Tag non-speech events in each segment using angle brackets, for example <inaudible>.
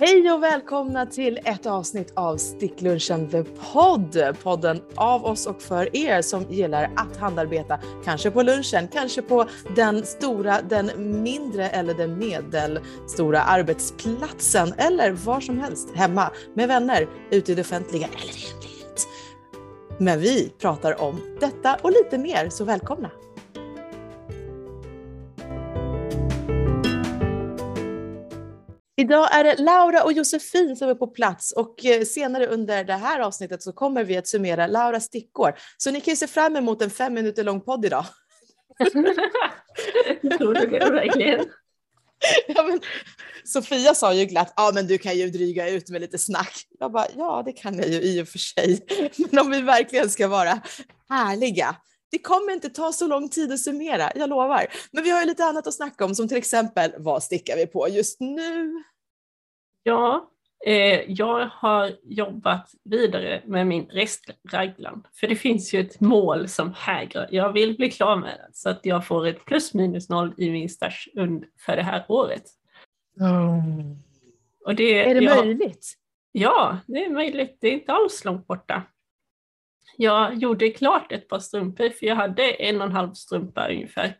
Hej och välkomna till ett avsnitt av Sticklunchen The Podd. Podden av oss och för er som gillar att handarbeta. Kanske på lunchen, kanske på den stora, den mindre eller den medelstora arbetsplatsen eller var som helst hemma med vänner, ute i det offentliga eller hemligt. Men vi pratar om detta och lite mer, så välkomna! Idag är det Laura och Josefin som är på plats och eh, senare under det här avsnittet så kommer vi att summera Lauras stickor. Så ni kan ju se fram emot en fem minuter lång podd idag. <laughs> Tror du verkligen? Ja, men, Sofia sa ju glatt, ja men du kan ju dryga ut med lite snack. Jag bara, ja det kan jag ju i och för sig. <laughs> Men om vi verkligen ska vara härliga, det kommer inte ta så lång tid att summera, jag lovar. Men vi har ju lite annat att snacka om, som till exempel vad stickar vi på just nu? Ja, eh, jag har jobbat vidare med min restraglan. För det finns ju ett mål som hägrar. Jag vill bli klar med den så att jag får ett plus minus noll i min stash för det här året. Mm. Och det, Är det jag, möjligt? Ja, det är möjligt. Det är inte alls långt borta. Jag gjorde klart ett par strumpor för jag hade en och en halv strumpa ungefär.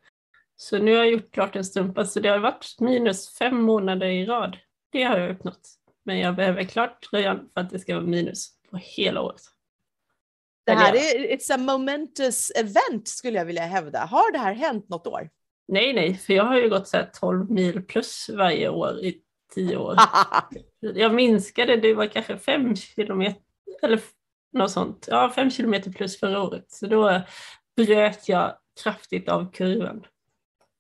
Så nu har jag gjort klart en strumpa så det har varit minus fem månader i rad. Det har jag uppnått. Men jag behöver klart tröjan för att det ska vara minus på hela året. Det här är it's a momentous event skulle jag vilja hävda. Har det här hänt något år? Nej, nej, för jag har ju gått så här 12 mil plus varje år i tio år. <laughs> Jag minskade, det var kanske fem kilometer, eller något sånt. Ja, fem kilometer plus förra året. Så då bröt jag kraftigt av kurvan.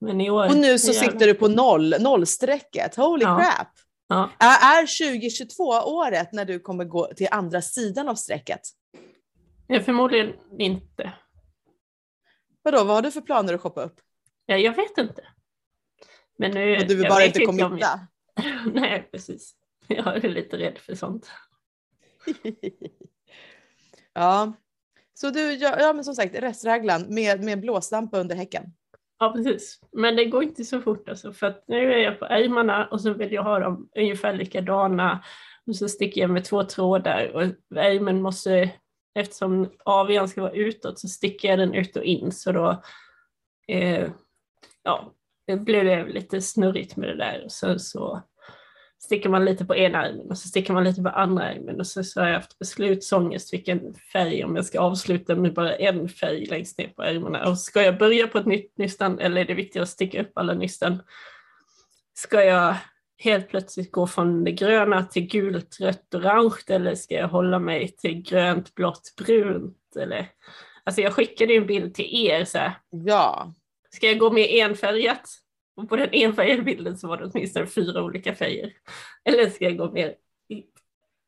Men i år... Och nu så jävlar. siktar du på noll, nollstrecket. Holy Ja. crap! Ja. Är är 2022 året när du kommer gå till andra sidan av strecket? Ja, förmodligen inte. Vadå, vad har du för planer att shoppa upp? Ja, jag vet inte. Men nu, Och du vill jag bara inte om jag- committa? <laughs> Nej, precis. Jag är lite rädd för sånt. <laughs> ja. Så du, ja, ja men som sagt, restraglan med, med blåslampa under häcken. Ja, precis. Men det går inte så fort alltså, för att nu är jag på ärmarna och så vill jag ha dem ungefär likadana. Och så sticker jag med två trådar och ärmen måste, eftersom avian ska vara utåt så sticker jag den ut och in så då eh, ja, det blir det lite snurrigt med det där. Och så, så sticker man lite på ena armen och så sticker man lite på andra armen och så, så har jag haft beslutsångest vilken färg, om jag ska avsluta med bara en färg längst ner på ärmarna. Och ska jag börja på ett nytt nystan eller är det viktigt att sticka upp alla nystan? Ska jag helt plötsligt gå från det gröna till gult, rött, orange eller ska jag hålla mig till grönt, blått, brunt? Eller? Alltså jag skickade ju en bild till er så här, Ja. Ska jag gå med enfärgat? Och på den enfärgade bilden så var det åtminstone fyra olika färger. Eller ska jag gå med i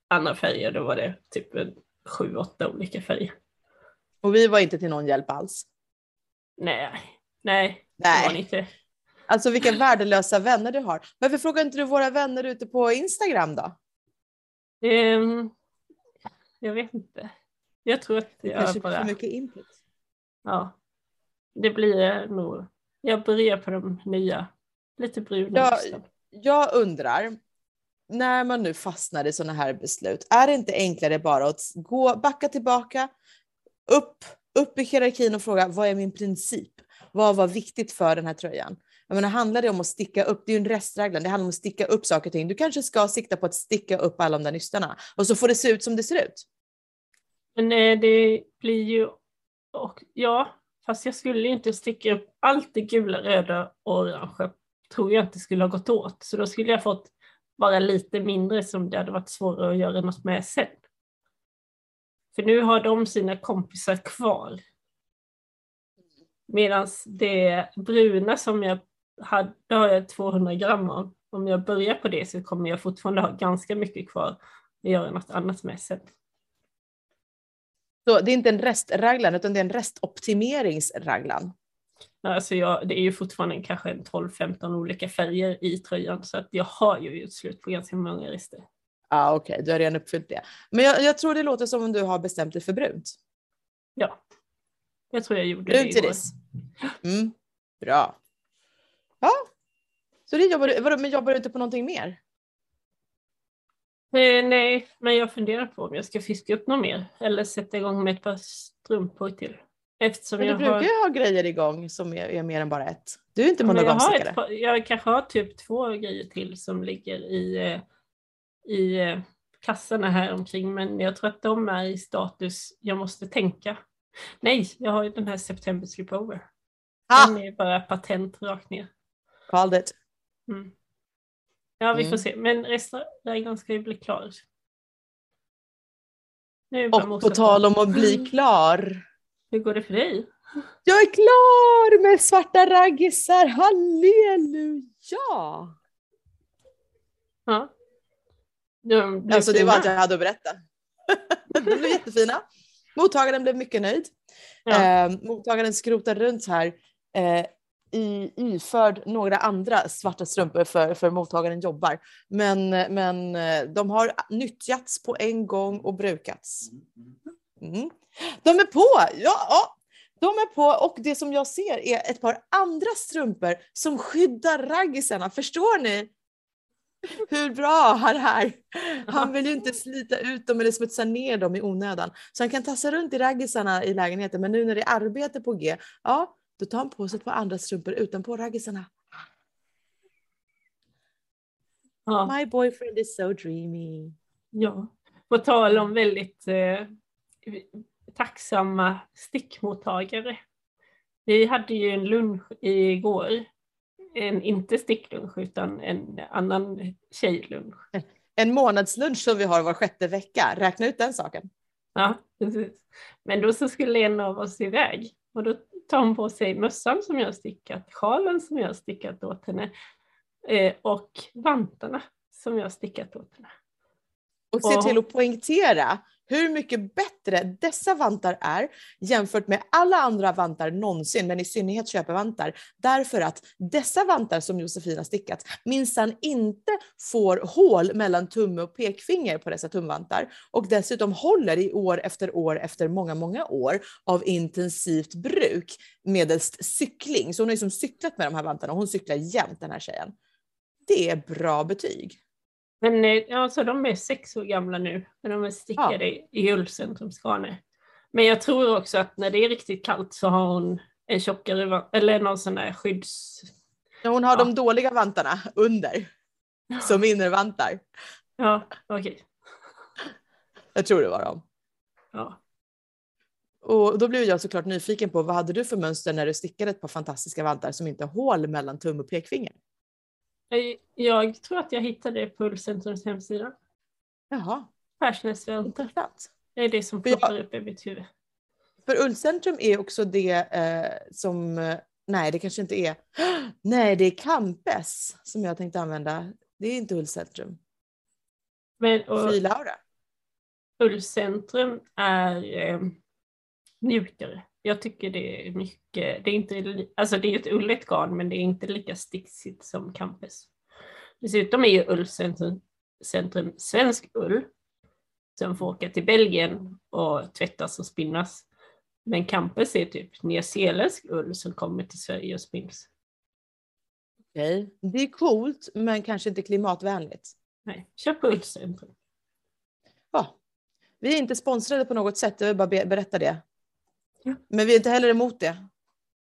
andra färger? Då var det typ sju, åtta olika färger. Och vi var inte till någon hjälp alls. Nej, nej, det Nej. var det inte. Alltså vilka värdelösa vänner du har. Varför frågar inte du våra vänner ute på Instagram då? Ehm, jag vet inte. Jag tror att Det jag kanske är bara... för mycket input. Ja, det blir nog... Jag börjar på de nya, lite bruna. Ja, listan. Jag undrar, när man nu fastnar i sådana här beslut, är det inte enklare bara att gå, backa tillbaka, upp, upp i hierarkin och fråga vad är min princip? Vad var viktigt för den här tröjan? Jag menar, handlar det om att sticka upp, det är ju en restregel, det handlar om att sticka upp saker och ting. Du kanske ska sikta på att sticka upp alla de där nystarna och så får det se ut som det ser ut. Men eh, det blir ju, och ja, fast jag skulle ju inte sticka upp allt det gula, röda och orangea tror jag inte skulle ha gått åt. Så då skulle jag fått bara lite mindre som det hade varit svårare att göra något med sen. För nu har de sina kompisar kvar. Medan det bruna som jag hade, det har jag 200 gram av. Om jag börjar på det så kommer jag fortfarande ha ganska mycket kvar att göra något annat med sen. Så det är inte en restraglan utan det är en restoptimeringsraglan. Alltså jag, det är ju fortfarande kanske en 12-15 olika färger i tröjan så att jag har ju gjort slut på ganska många rester. Ja, ah, okej, okay. du har redan uppfyllt det. Men jag, jag, tror det låter som om du har bestämt dig för brunt. Ja, jag tror jag gjorde Brunt det igår. ris. Mm. Bra. Ja, så det jobbar du, vadå, men jobbar du inte på någonting mer? Eh, nej, men jag funderar på om jag ska fiska upp något mer eller sätta igång med ett par strumpor till. Eftersom Men du jag brukar har, ju ha grejer igång som är, är mer än bara ett. Du är inte men jag, jag kanske har typ två grejer till som ligger i, eh, i eh, kassorna här omkring men jag tror att de är i status jag måste tänka. Nej, jag har ju den här September Slipover. Den Ah, är bara patent rakt ner. called it. Mm. Ja, vi får Mm. se. Men restaurangen ska ju bli klar. Och på tal om att bli klar. Hur går det för dig? Jag är klar med svarta raggisar, halleluja! Ja. De blev Alltså det var fina. allt jag hade att berätta. <laughs> De blev jättefina. Mottagaren blev mycket nöjd. Ja. Eh, mottagaren skrotar runt här eh, i, iförd några andra svarta strumpor för, för mottagaren jobbar. Men, men eh, de har nyttjats på en gång och brukats. Mm. De är på! Ja, ja, de är på och det som jag ser är ett par andra strumpor som skyddar raggisarna. Förstår ni? Hur bra han är. Han vill ju inte slita ut dem eller smutsa ner dem i onödan. Så han kan tassa runt i raggisarna i lägenheten. Men nu när det är arbete på G, ja, då tar han på sig ett par andra strumpor utanpå raggisarna. Ja. My boyfriend is so dreamy. ja. På tal om väldigt eh, tacksamma stickmottagare. Vi hade ju en lunch igår. En, inte sticklunch utan en annan tjejlunch. En månadslunch som vi har var sjätte vecka. Räkna ut den saken. Ja, precis. Men då så skulle en av oss iväg och då tar hon på sig mössan som jag har stickat, sjalen som jag har stickat åt henne eh, och vantarna som jag har stickat åt henne. Och se till att poängtera hur mycket bättre dessa vantar är jämfört med alla andra vantar någonsin, men i synnerhet köpevantar. Därför att dessa vantar som Josefin har stickat minsann inte får hål mellan tumme och pekfinger på dessa tumvantar och dessutom håller i år efter år efter många, många år av intensivt bruk medelst cykling. Så hon har ju som cyklat med de här vantarna och hon cyklar jämt den här tjejen. Det är bra betyg. Men eh, alltså, de är sex år gamla nu, men de är stickade i- i Ullcentrum Skane. Men jag tror också att när det är riktigt kallt så har hon en tjockare, eller någon sån där skydds... Ja, Hon har Ja. de dåliga vantarna under som innervantar. Ja, okej. Jag tror det var dem. Ja. Och då blev jag såklart nyfiken på vad hade du för mönster när du stickade ett par fantastiska vantar som inte har hål mellan tum och pekfinger? Jag- Jag tror att jag hittade det på Ullcentrums hemsida. Jaha, intressant. Det är det som jag- ploppar upp i mitt huvud. För Ullcentrum är också det eh, som, eh, nej det kanske inte är, <gasps> nej det är Campes som jag tänkte använda. Det är inte Ullcentrum. Men, och Frilaura. Ullcentrum är eh, mjukare. Jag tycker det är mycket, det är inte, alltså det är ett ulligt garn men det är inte lika sticksigt som Campes. Dessutom är ju Ullcentrum centrum svensk ull som får åka till Belgien och tvättas och spinnas. Men Campes är typ nyzeeländsk ull som kommer till Sverige och spinns. Okej, Det är coolt men kanske inte klimatvänligt. Nej, köp Ullcentrum. Ja. Vi är inte sponsrade på något sätt, jag vill bara be- berätta det. Ja. Men vi är inte heller emot det.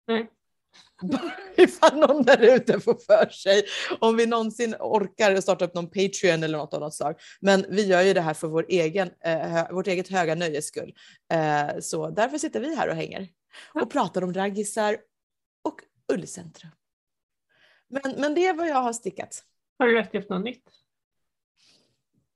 Nej. <laughs> Ifall någon där ute får för sig. Om vi någonsin orkar starta upp någon Patreon eller något av något slag. Men vi gör ju det här för vår egen, eh, vårt eget höga nöjes skull. Eh, så därför sitter vi här och hänger. Ja. Och pratar om raggisar och ullcentrum. Men, men det är vad jag har stickat. Har du lagt upp något nytt?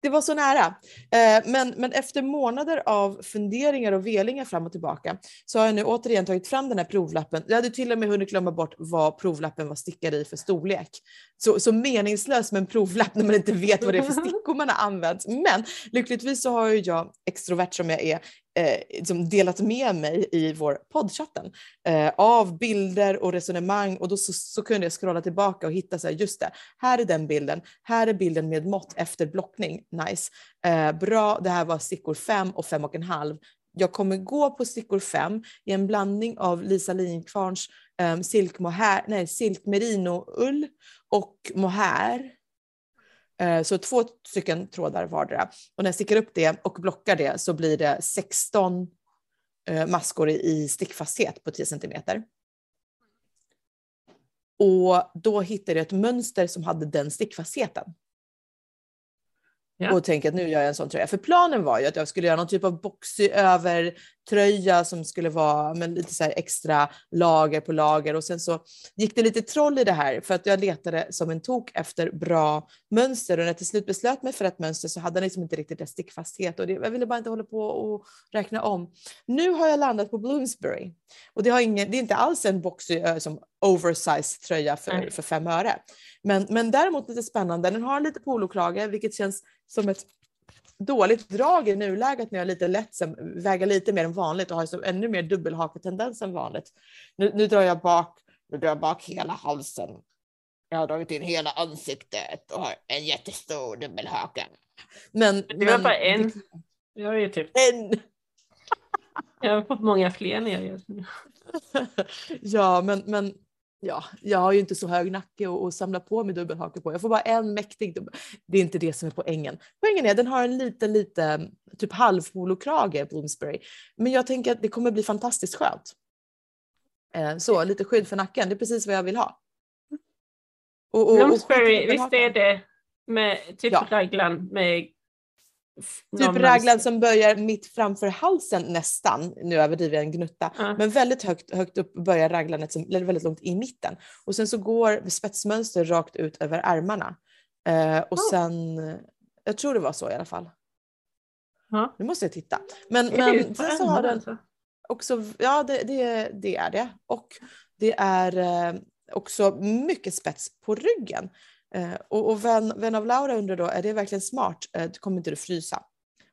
Det var så nära. Eh, men, men efter månader av funderingar och velingar fram och tillbaka så har jag nu återigen tagit fram den här provlappen. Jag hade till och med hunnit glömma bort vad provlappen var stickad i för storlek. Så, så meningslöst med en provlapp när man inte vet vad det är för <laughs> stickor man har använt. Men lyckligtvis så har ju jag, extrovert som jag är, eh, liksom delat med mig i vår poddchatten eh, av bilder och resonemang och då så, så kunde jag scrolla tillbaka och hitta så här, just det, här är den bilden, här är bilden med mått efter blockning, nice. Eh, bra, det här var stickor 5 och fem och en halv. Jag kommer gå på stickor 5 i en blandning av Lisa Linkvarns eh, um, silk, mohair, nej, silk merino ull och mohair. Eh, så två stycken trådar vardera. Och när jag stickar upp det och blockar det så blir det 16 eh, maskor i stickfasthet på 10 centimeter. Och då hittade jag ett mönster som hade den stickfastheten. Ja. Och tänker att nu gör jag en sån tröja. För planen var ju att jag skulle göra någon typ av boxy över tröja som skulle vara med lite så extra lager på lager och sen så gick det lite troll i det här för att jag letade som en tok efter bra mönster och när jag till slut beslöt mig för ett mönster så hade den liksom inte riktigt det stickfasthet och det, jag ville bara inte hålla på och räkna om. Nu har jag landat på Bloomsbury och det, har ingen, det är inte alls en boxy som oversized tröja för, för fem öre. Men, men däremot lite spännande. Den har lite polokrage vilket känns som ett dåligt drag i nuläget när jag är lite ledsen, väger lite mer än vanligt och har så ännu mer dubbelhaketendens än vanligt. Nu, nu drar jag bak, nu drar jag bak hela halsen. Jag har dragit in hela ansiktet och har en jättestor dubbelhaka. Men, du har bara en. Jag har ju typ en. Jag har fått många fler ner <laughs> ja, men, men ja, jag har ju inte så hög nacke och, och samla på mig dubbelhake på. Jag får bara en mäktig dubbel. Det är inte det som är poängen. Poängen är att den har en liten, liten typ halvpolokrage, Bloomsbury. Men jag tänker att det kommer bli fantastiskt skönt. Eh, så lite skydd för nacken, det är precis vad jag vill ha. Och, och, Bloomsbury, visst är det med typ ja. raglan med Typ raglan som börjar mitt framför halsen nästan, nu överdriver jag en gnutta, mm. men väldigt högt, högt upp börjar raglanet som väldigt långt i mitten. Och sen så går spetsmönster rakt ut över ärmarna. Eh, och oh. sen, jag tror det var så i alla fall. Mm. Nu måste jag titta. Men, men sen så har den alltså. också, ja det, det, det, är det. Och det är eh, också mycket spets på ryggen. Eh, och, och vän, vän av Laura undrar då, är det verkligen smart? Eh, kommer inte du frysa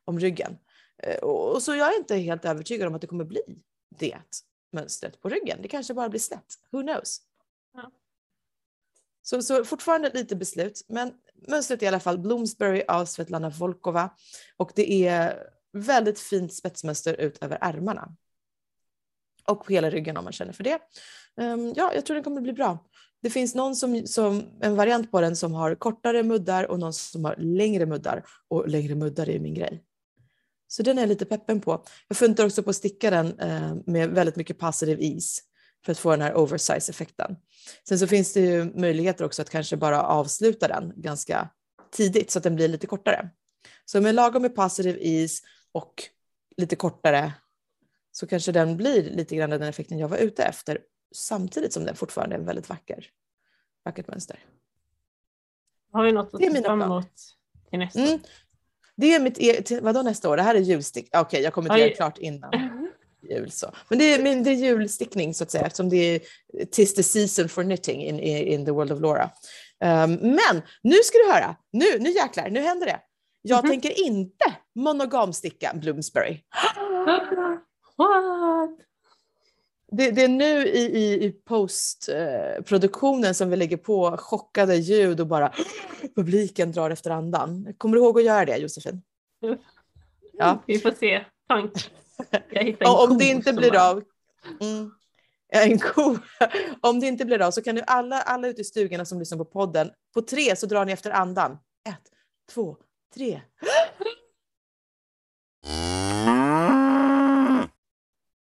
om ryggen? Eh, och, och, så jag är inte helt övertygad om att det kommer bli det mönstret på ryggen. Det kanske bara blir snett. Who knows? Ja. Så, så fortfarande lite beslut, men mönstret är i alla fall Bloomsbury av Svetlana Volkova och det är väldigt fint spetsmönster ut över ärmarna. Och på hela ryggen om man känner för det. Um, ja, jag tror den kommer bli bra. Det finns någon som, som, en variant på den som har kortare muddar och någon som har längre muddar. Och längre muddar är min grej. Så den är jag lite peppen på. Jag funtar också på att sticka den eh, med väldigt mycket positive ease för att få den här oversize-effekten. Sen så finns det ju möjligheter också att kanske bara avsluta den ganska tidigt så att den blir lite kortare. Så med lagom med positive ease och lite kortare så kanske den blir lite grann den effekten jag var ute efter samtidigt som den fortfarande är en väldigt vacker, vackert mönster. Har vi något att se fram emot till nästa mm. Det är mitt, e vadå nästa år? Det här är julstick. Okej, okay, jag kommer inte göra klart innan jul. Så. Men det är, men det är julstickning så att säga eftersom det är tis the season for knitting in, in the world of Laura. Um, men nu ska du höra, nu, nu jäklar, nu händer det. Jag mm -hmm. tänker inte monogamsticka Bloomsbury. <gasps> What? Det, det, är nu i, i, i postproduktionen som vi lägger på chockade ljud och bara <gasps> publiken drar efter andan. Kommer du ihåg att göra det Josefin? Ja. <laughs> Vi får se. Tank. Om det inte blir bara... av. Mm, en ko. <laughs> Om det inte blir av så kan nu alla, alla ute i stugorna som lyssnar på podden, på tre så drar ni efter andan. Ett, två, tre. <gasps>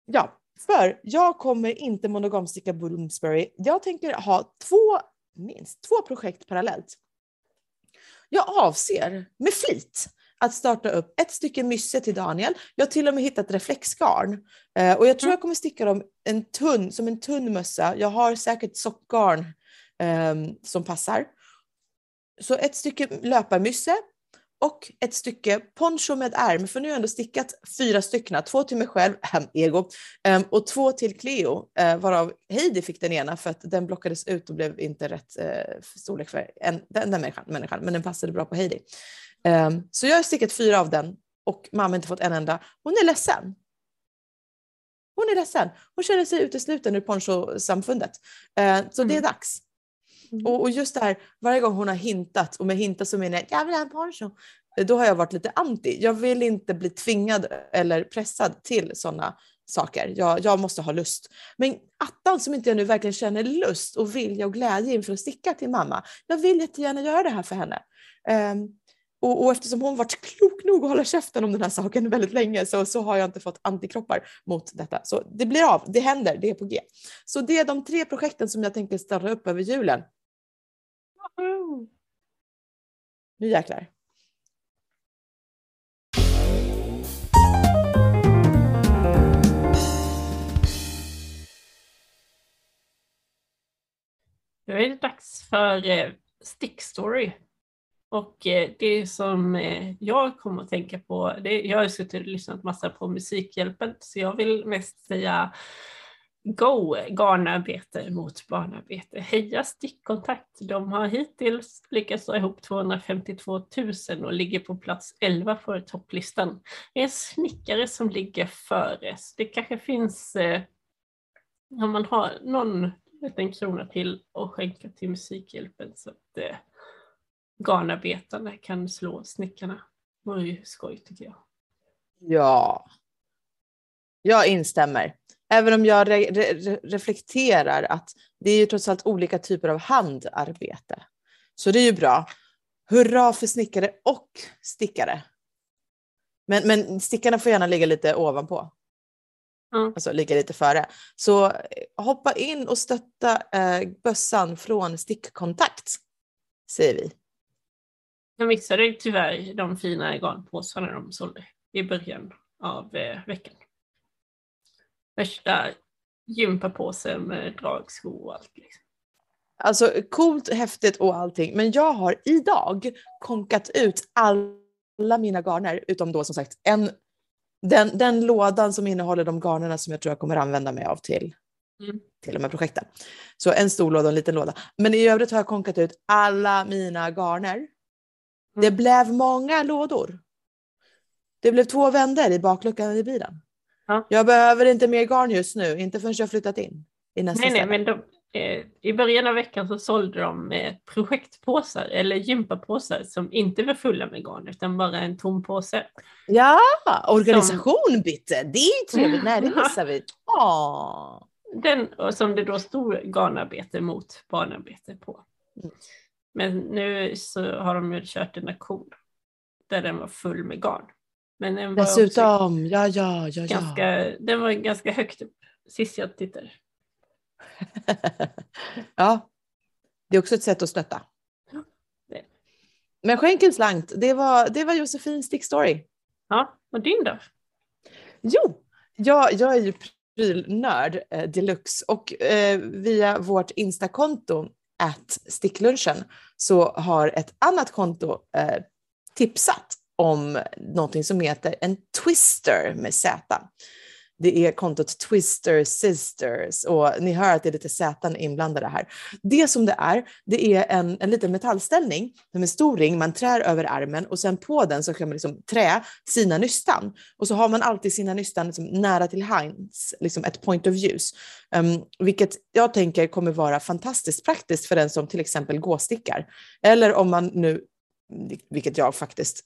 Ja, för jag kommer inte monogamsticka Bloomsbury. Jag tänker ha två, minst två projekt parallellt. Jag avser med flit att starta upp ett stycke mysse till Daniel. Jag har till och med hittat reflexgarn eh, och jag tror mm. jag kommer sticka dem en tunn, som en tunn mössa. Jag har säkert sockgarn eh, som passar. Så ett stycke löparmysse och ett stycke poncho med ärm, för nu har jag ändå stickat fyra stycken, två till mig själv, ego, um, och två till Cleo, uh, varav Heidi fick den ena för att den blockades ut och blev inte rätt uh, storlek för en, den, den människan, människan, men den passade bra på Heidi. Um, så jag har stickat fyra av den och mamma har inte fått en enda. Hon är ledsen. Hon är ledsen. Hon känner sig utesluten ur ponchosamfundet. Uh, så mm. det är dags. Mm. Och, och, just det här, varje gång hon har hintat, och med hinta så menar jag jag vill ha en poncho, då har jag varit lite anti. Jag vill inte bli tvingad eller pressad till sådana saker. Jag, jag måste ha lust. Men attan som inte jag nu verkligen känner lust och vilja och glädje inför att sticka till mamma. Jag vill jättegärna göra det här för henne. Um, och, och, eftersom hon varit klok nog att hålla käften om den här saken väldigt länge så, så har jag inte fått antikroppar mot detta. Så det blir av, det händer, det är på G. Så det är de tre projekten som jag tänker starta upp över julen. Nu jäklar. Nu är det dags för eh, stickstory. Och eh, det som eh, jag kommer att tänka på, det, jag har suttit och lyssnat massa på Musikhjälpen, så jag vill mest säga Go garnarbete mot barnarbete. Heja Stickkontakt! De har hittills lyckats dra ihop 252 000 och ligger på plats 11 på topplistan. Det är en snickare som ligger före, så det kanske finns, eh, om man har någon liten krona till och skänka till Musikhjälpen så att eh, garnarbetarna kan slå snickarna. Det vore ju skoj tycker jag. Ja, jag instämmer. Även om jag re re reflekterar att det är ju trots allt olika typer av handarbete. Så det är ju bra. Hurra för snickare och stickare. Men, men stickarna får gärna ligga lite ovanpå. Mm. Alltså ligga lite före. Så eh, hoppa in och stötta eh, bössan från stickkontakt, säger vi. Jag missade tyvärr de fina garnpåsarna de sålde i början av eh, veckan. Värsta gympapåsen med dragsko och allt. Liksom. Alltså coolt, häftigt och allting. Men jag har idag konkat ut alla mina garner, utom då som sagt en, den, den lådan som innehåller de garnerna som jag tror jag kommer använda mig av till, mm. till de här projekten. Så en stor låda och en liten låda. Men i övrigt har jag konkat ut alla mina garner det blev många lådor. Det blev två vändor i bakluckan i bilen. Ja. Jag behöver inte mer garn just nu, inte förrän jag flyttat in. I nästa nej, nej, men de, eh, i början av veckan så sålde de eh, projektpåsar eller gympapåsar som inte var fulla med garn utan bara en tom påse. Ja, organisation som... bitte, det är trevligt. Nej, det <laughs> missar vi. Åh. Den som det då stod garnarbete mot barnarbete på. Mm. Men nu så har de ju kört en auktion där den var full med garn. Men den var Dessutom, ja, ja, ja, ganska, ja. Den var ganska högt upp sist jag tittade. <laughs> ja, det är också ett sätt att stötta. Ja. Men skänk en slant, det var, det var Josefins stickstory. Ja, och din då? Jo, jag, jag är ju prylnörd eh, deluxe och eh, via vårt Instakonto at sticklunchen så har ett annat konto eh, tipsat om någonting som heter en twister med Z. Det är kontot Twister Sisters och ni hör att det är lite Z inblandade här. Det som det är, det är en, en liten metallställning med en stor ring, man trär över armen och sen på den så kan man liksom trä sina nystan. Och så har man alltid sina nystan liksom nära till hands, liksom ett point of views. Um, vilket jag tänker kommer vara fantastiskt praktiskt för den som till exempel gåstickar. Eller om man nu, vilket jag faktiskt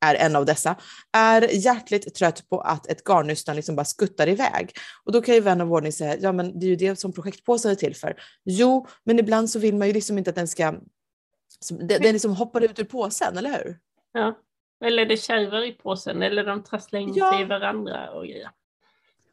är en av dessa, är hjärtligt trött på att ett garnnystan liksom bara skuttar iväg. Och då kan ju vän av ordning säga, ja men det är ju det som projektpåsen är till för. Jo, men ibland så vill man ju liksom inte att den ska, den liksom hoppar ut ur påsen, eller hur? Ja, eller det kärvar i påsen eller de trasslar in ja. sig i varandra och grejer.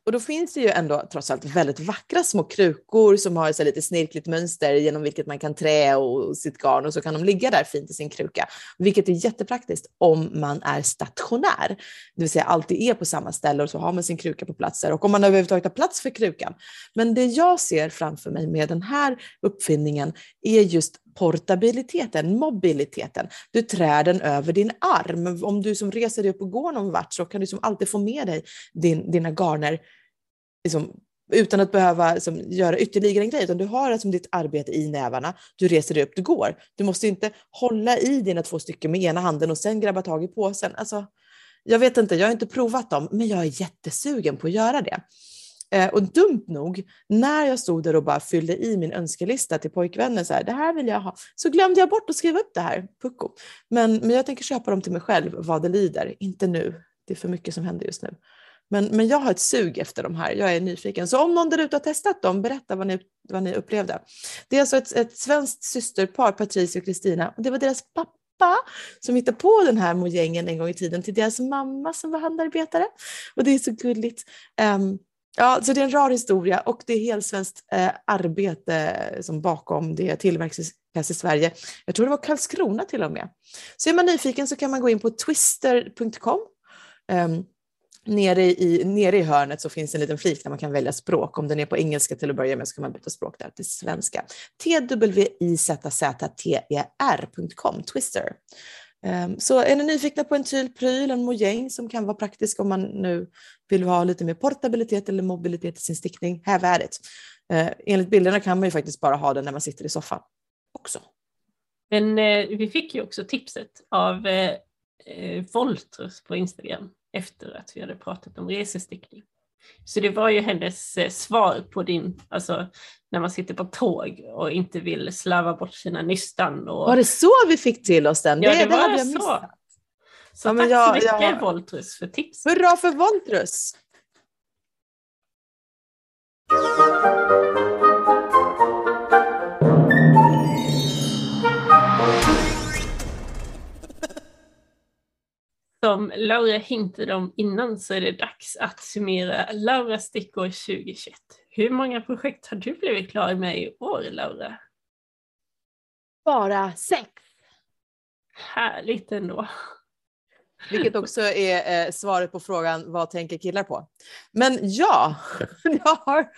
Och då finns det ju ändå trots allt väldigt vackra små krukor som har så lite snirkligt mönster genom vilket man kan trä och sitt garn och så kan de ligga där fint i sin kruka. Vilket är jättepraktiskt om man är stationär, det vill säga alltid är på samma ställe och så har man sin kruka på plats där och om man överhuvudtaget har plats för krukan. Men det jag ser framför mig med den här uppfinningen är just portabiliteten, mobiliteten. Du trär den över din arm. Om du som reser dig upp och går någon vart så kan du som alltid få med dig din, dina garner liksom, utan att behöva liksom, göra ytterligare en grej, utan du har liksom, ditt arbete i nävarna, du reser dig upp, du går. Du måste inte hålla i dina två stycken med ena handen och sen grabba tag i påsen. Alltså, jag vet inte, jag har inte provat dem, men jag är jättesugen på att göra det. Eh, och dumt nog, när jag stod där och bara fyllde i min önskelista till pojkvännen, så här, det här vill jag ha, så glömde jag bort att skriva upp det här, pucko. Men, men jag tänker köpa dem till mig själv vad det lider, inte nu. Det är för mycket som händer just nu. Men, men jag har ett sug efter de här, jag är nyfiken. Så om någon där ute har testat dem, berätta vad ni, vad ni upplevde. Det är alltså ett, ett svenskt systerpar, Patricia och Kristina, och det var deras pappa som hittade på den här mojängen en gång i tiden till deras mamma som var handarbetare. Och det är så gulligt. Um, Ja, så det är en rar historia och det är helsvenskt eh, arbete eh, som bakom det tillverkas i Sverige. Jag tror det var Karlskrona till och med. Så är man nyfiken så kan man gå in på twister.com. Um, ehm, nere, i, nere i hörnet så finns en liten flik där man kan välja språk. Om den är på engelska till att börja med så kan man byta språk där till svenska. T-W-I-Z-Z-T-E-R.com, Twister. Ehm, så är ni nyfikna på en tylpryl, en mojäng som kan vara praktisk om man nu vill ha lite mer portabilitet eller mobilitet i sin stickning, have at it. Enligt bilderna kan man ju faktiskt bara ha den när man sitter i soffan också. Men eh, vi fick ju också tipset av eh, eh Voltrus på Instagram efter att vi hade pratat om resestickning. Så det var ju hennes eh, svar på din, alltså när man sitter på tåg och inte vill slarva bort sina nystan. Och... Var det så vi fick till oss den? Ja, det, det, det var hade jag så. Så ja, tack jag, så mycket jag... Voltrus för tips. Hurra för Voltrus! Som Laura hintade om innan så är det dags att summera Laura stickår 2021. Hur många projekt har du blivit klar med i år, Laura? Bara sex. Härligt ändå. Vilket också är eh, svaret på frågan vad tänker killar på? Men ja, <laughs> jag har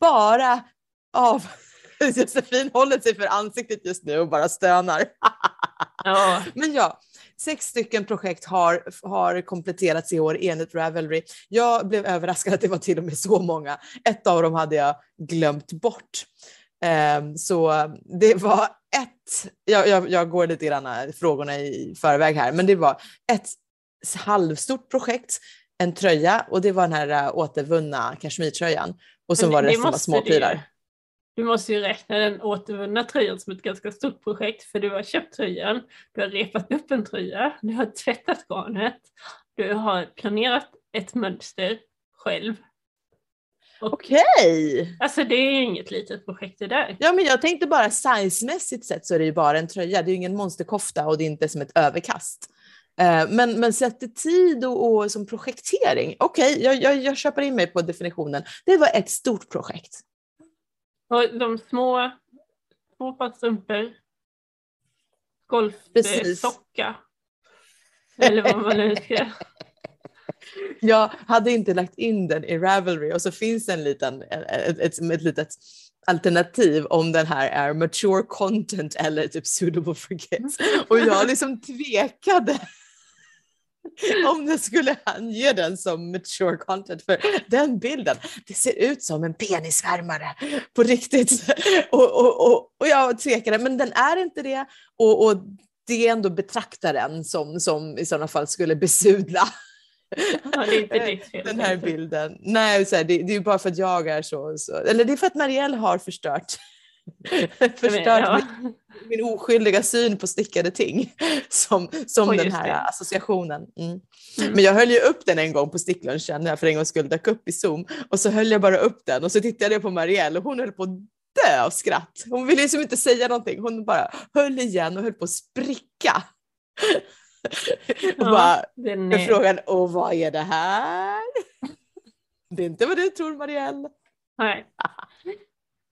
bara av... <laughs> Josefin håller sig för ansiktet just nu och bara stönar. Ja. <laughs> Men ja, sex stycken projekt har, har kompletterats i år enligt Ravelry. Jag blev överraskad att det var till och med så många. Ett av dem hade jag glömt bort. Um, så det var ett, jag, jag, jag går lite grann frågorna i förväg här, men det var ett halvstort projekt, en tröja och det var den här äh, återvunna kashmirtröjan. Och så var det resten var småprylar. Du måste ju räkna den återvunna tröjan som ett ganska stort projekt för du har köpt tröjan, du har repat upp en tröja, du har tvättat garnet, du har planerat ett mönster själv. Okej! Okay. Alltså det är ju inget litet projekt det där. Ja men jag tänkte bara sizemässigt sett så är det ju bara en tröja, det är ju ingen monsterkofta och det är inte som ett överkast. Eh, men, men sett till tid och, och som projektering, okej, okay, jag, jag, jag köper in mig på definitionen. Det var ett stort projekt. Och de små, två par strumpor, golfsocka, eller vad man nu ska... <laughs> Jag hade inte lagt in den i Ravelry och så finns det en liten, ett, ett, ett litet alternativ om den här är mature content eller typ suitable for kids. <laughs> Och jag liksom tvekade <laughs> om det skulle ange den som mature content för den bilden, det ser ut som en penisvärmare på riktigt. <laughs> Och, och, och, och jag tvekade, men den är inte det och, och det är ändå betraktaren som, som i sådana fall skulle besudla <laughs> Ja, det är inte ditt fel. Den här bilden. Nej, så här, det, det, är ju bara för att jag är så, så, Eller det är för att Marielle har förstört, <laughs> förstört ja. min, min oskyldiga syn på stickade ting. Som, som oh, den här det. associationen. Mm. Mm. Men jag höll ju upp den en gång på sticklunchen när jag för en gång skulle dök upp i Zoom. Och så höll jag bara upp den och så tittade jag på Marielle och hon höll på att dö av skratt. Hon ville liksom inte säga någonting. Hon bara höll igen och höll på att spricka. <laughs> och bara, är... frågan, och vad är det här? det är inte vad du tror Marielle. Nej.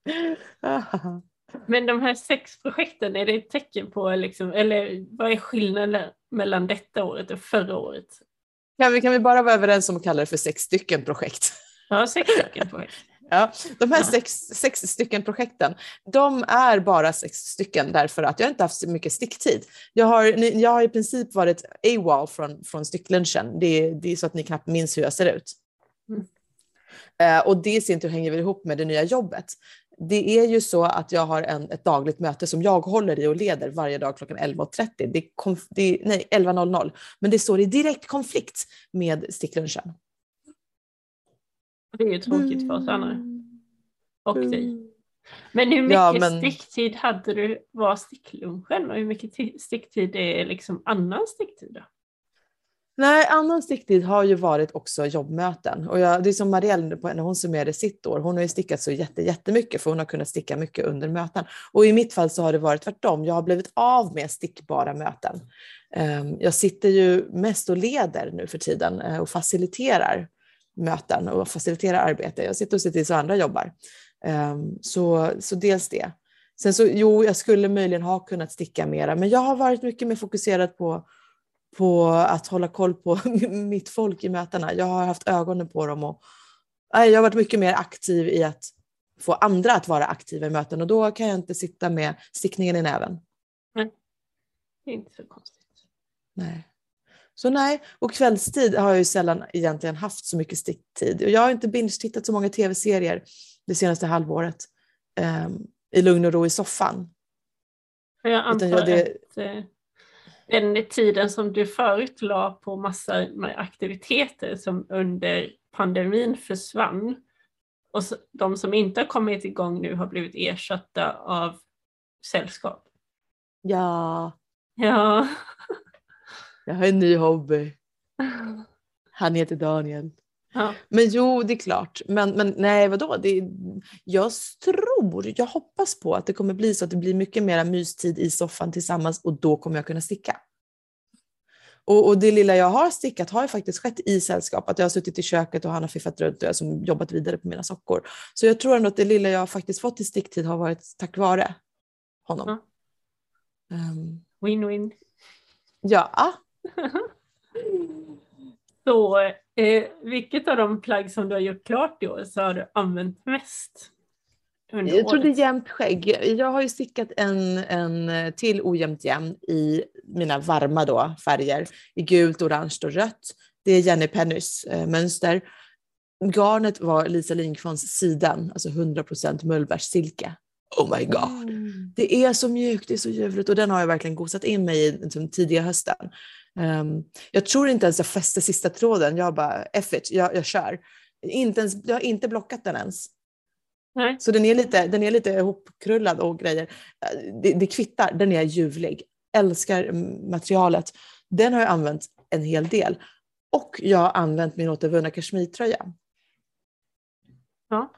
<laughs> Men de här sex projekten, är det ett tecken på, liksom, eller vad är skillnaden mellan detta året och förra året? Kan vi, kan vi bara vara överens om att kalla det för sex stycken projekt? Ja, sex stycken projekt. <laughs> Ja, de här sex, sex stycken projekten, de är bara sex stycken därför att jag inte haft så mycket sticktid. Jag har, jag har i princip varit AWOL från, från sticklunchen. Det, det är så att ni knappt minns hur jag ser ut. Mm. Uh, och det i sin tur hänger väl ihop med det nya jobbet. Det är ju så att jag har en, ett dagligt möte som jag håller i och leder varje dag klockan 11.30. Det det nej, 11.00. Men det står i direkt konflikt med sticklunchen. Det är ju tråkigt för oss andra. Mm. Och dig. Mm. Men hur mycket ja, men... sticktid hade du var sticklunchen och hur mycket sticktid är liksom annan sticktid? Då? Nej, annan sticktid har ju varit också jobbmöten. Och jag, det är som Marielle när hon summerade sitt år, hon har ju stickat så jätte, jättemycket för hon har kunnat sticka mycket under möten. Och i mitt fall så har det varit tvärtom, jag har blivit av med stickbara möten. Ehm, jag sitter ju mest och leder nu för tiden eh, och faciliterar möten och faciliterar arbete. Jag sitter och ser till så andra jobbar. Ehm, så, så dels det. Sen så, jo, jag skulle möjligen ha kunnat sticka mera, men jag har varit mycket mer fokuserad på på att hålla koll på <laughs> mitt folk i mötena. Jag har haft ögonen på dem och jag har varit mycket mer aktiv i att få andra att vara aktiva i möten och då kan jag inte sitta med stickningen i näven. Nej, det är inte så konstigt. Nej. Så nej, och kvällstid har jag ju sällan egentligen haft så mycket sticktid. Jag har inte binge-tittat så många tv-serier det senaste halvåret um, i lugn och ro i soffan. Jag antar jag det... att eh, den tiden som du förut la på massor med aktiviteter som under pandemin försvann och de som inte har kommit igång nu har blivit ersatta av sällskap. Ja. Ja. Jag har en ny hobby. Han heter Daniel. Ja. Men jo, det är klart. Men, men nej, vadå? Det, jag tror, jag hoppas på att det kommer bli så att det blir mycket mer mystid i soffan tillsammans och då kommer jag kunna sticka. Och, och, det lilla jag har stickat har ju faktiskt skett i sällskap. Att jag har suttit i köket och han har fiffat runt och jag har jobbat vidare på mina sockor. Så jag tror ändå att det lilla jag faktiskt fått i sticktid har varit tack vare honom. Ja. Um, Win-win. Ja. <laughs> Så eh, vilket av de plagg som du har gjort klart i år så har du använt mest? Jag tror det är jämnt skägg. Jag har ju stickat en, en till ojämnt jämn i mina varma då, färger i gult, orange och rött. Det är Jenny Pennys eh, mönster. Garnet var Lisa Lindqvists siden, alltså 100% mullbärssilke. Oh my god! Mm. Det är så mjukt, det är så ljuvligt och den har jag verkligen gosat in mig i liksom, tidiga hösten. Um, jag tror inte ens jag fäste sista tråden, jag bara F it, jag, jag kör. Inte ens, jag har inte blockat den ens. Nej. Så den är, lite, den är lite ihopkrullad och grejer. Det, det kvittar, den är ljuvlig. Älskar materialet. Den har jag använt en hel del. Och jag har använt min återvunna kashmirtröja. Ja.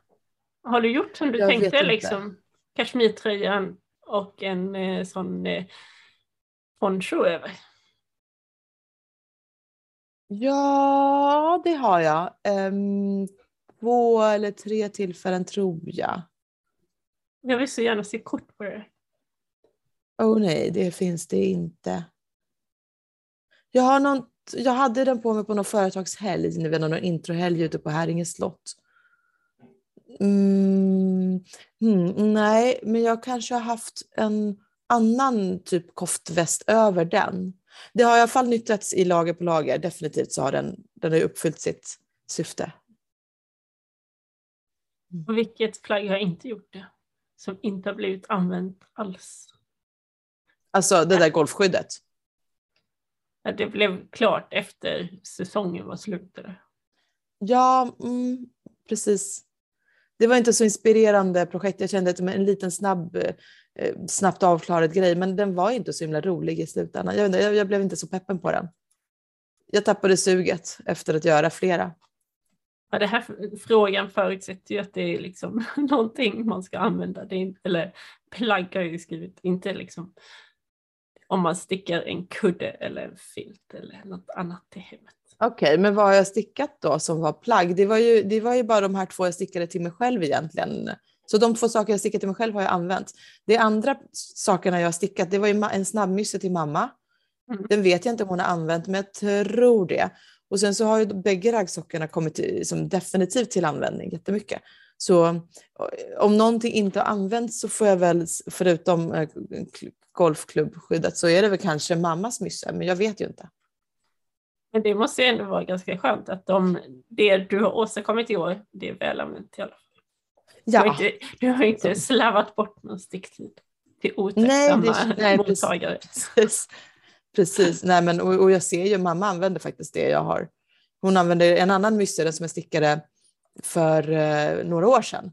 Har du gjort som du jag tänkte, liksom kashmirtröjan och en eh, sån eh, poncho över? Ja, det har jag. Um, två eller tre tillfällen tror jag. Jag vill så gärna se kort på det. Oh nej, det finns det inte. Jag, har någon, jag hade den på mig på någon företagshelg, ni vet, någon introhelg ute på Häringe slott. Mm, mm, nej, men jag kanske har haft en annan typ koftväst över den. Det har i alla fall nyttjats i lager på lager, definitivt så har den, den har uppfyllt sitt syfte. Och vilket plagg har inte gjort det? Som inte har blivit använt alls? Alltså det där golfskyddet? Ja, det blev klart efter säsongen var slut. Ja, mm, precis. Det var inte så inspirerande projekt. Jag kände att en liten snabb, eh, snabbt avklarad grej, men den var inte så himla rolig i slutändan. Jag, jag, jag blev inte så peppen på den. Jag tappade suget efter att göra flera. Ja, det här frågan förutsätter ju att det är liksom <laughs> någonting man ska använda. Det är, eller plagg har jag ju skrivit, inte liksom om man stickar en kudde eller en filt eller något annat till hemmet. Okej, okay, men vad har jag stickat då som var plagg? Det var, ju, det var ju bara de här två jag stickade till mig själv egentligen. Så de två saker jag stickat till mig själv har jag använt. De andra sakerna jag har stickat, det var ju en snabbmysse till mamma. Mm. Den vet jag inte om hon har använt, men jag tror det. Och sen så har ju bägge raggsockorna kommit till, som definitivt till användning jättemycket. Så om någonting inte har använts så får jag väl, förutom äh, golfklubbskyddet, så är det väl kanske mammas mysse, men jag vet ju inte. Men det måste ju ändå vara ganska skönt att de, det du har åstadkommit i år, det är väl använt i alla fall. Ja. Du har inte, du har inte slarvat bort någon sticktid till otacksamma mottagare. Precis. Precis, nej men och, och, jag ser ju mamma använder faktiskt det jag har. Hon använder en annan mysse som jag stickade för eh, några år sedan,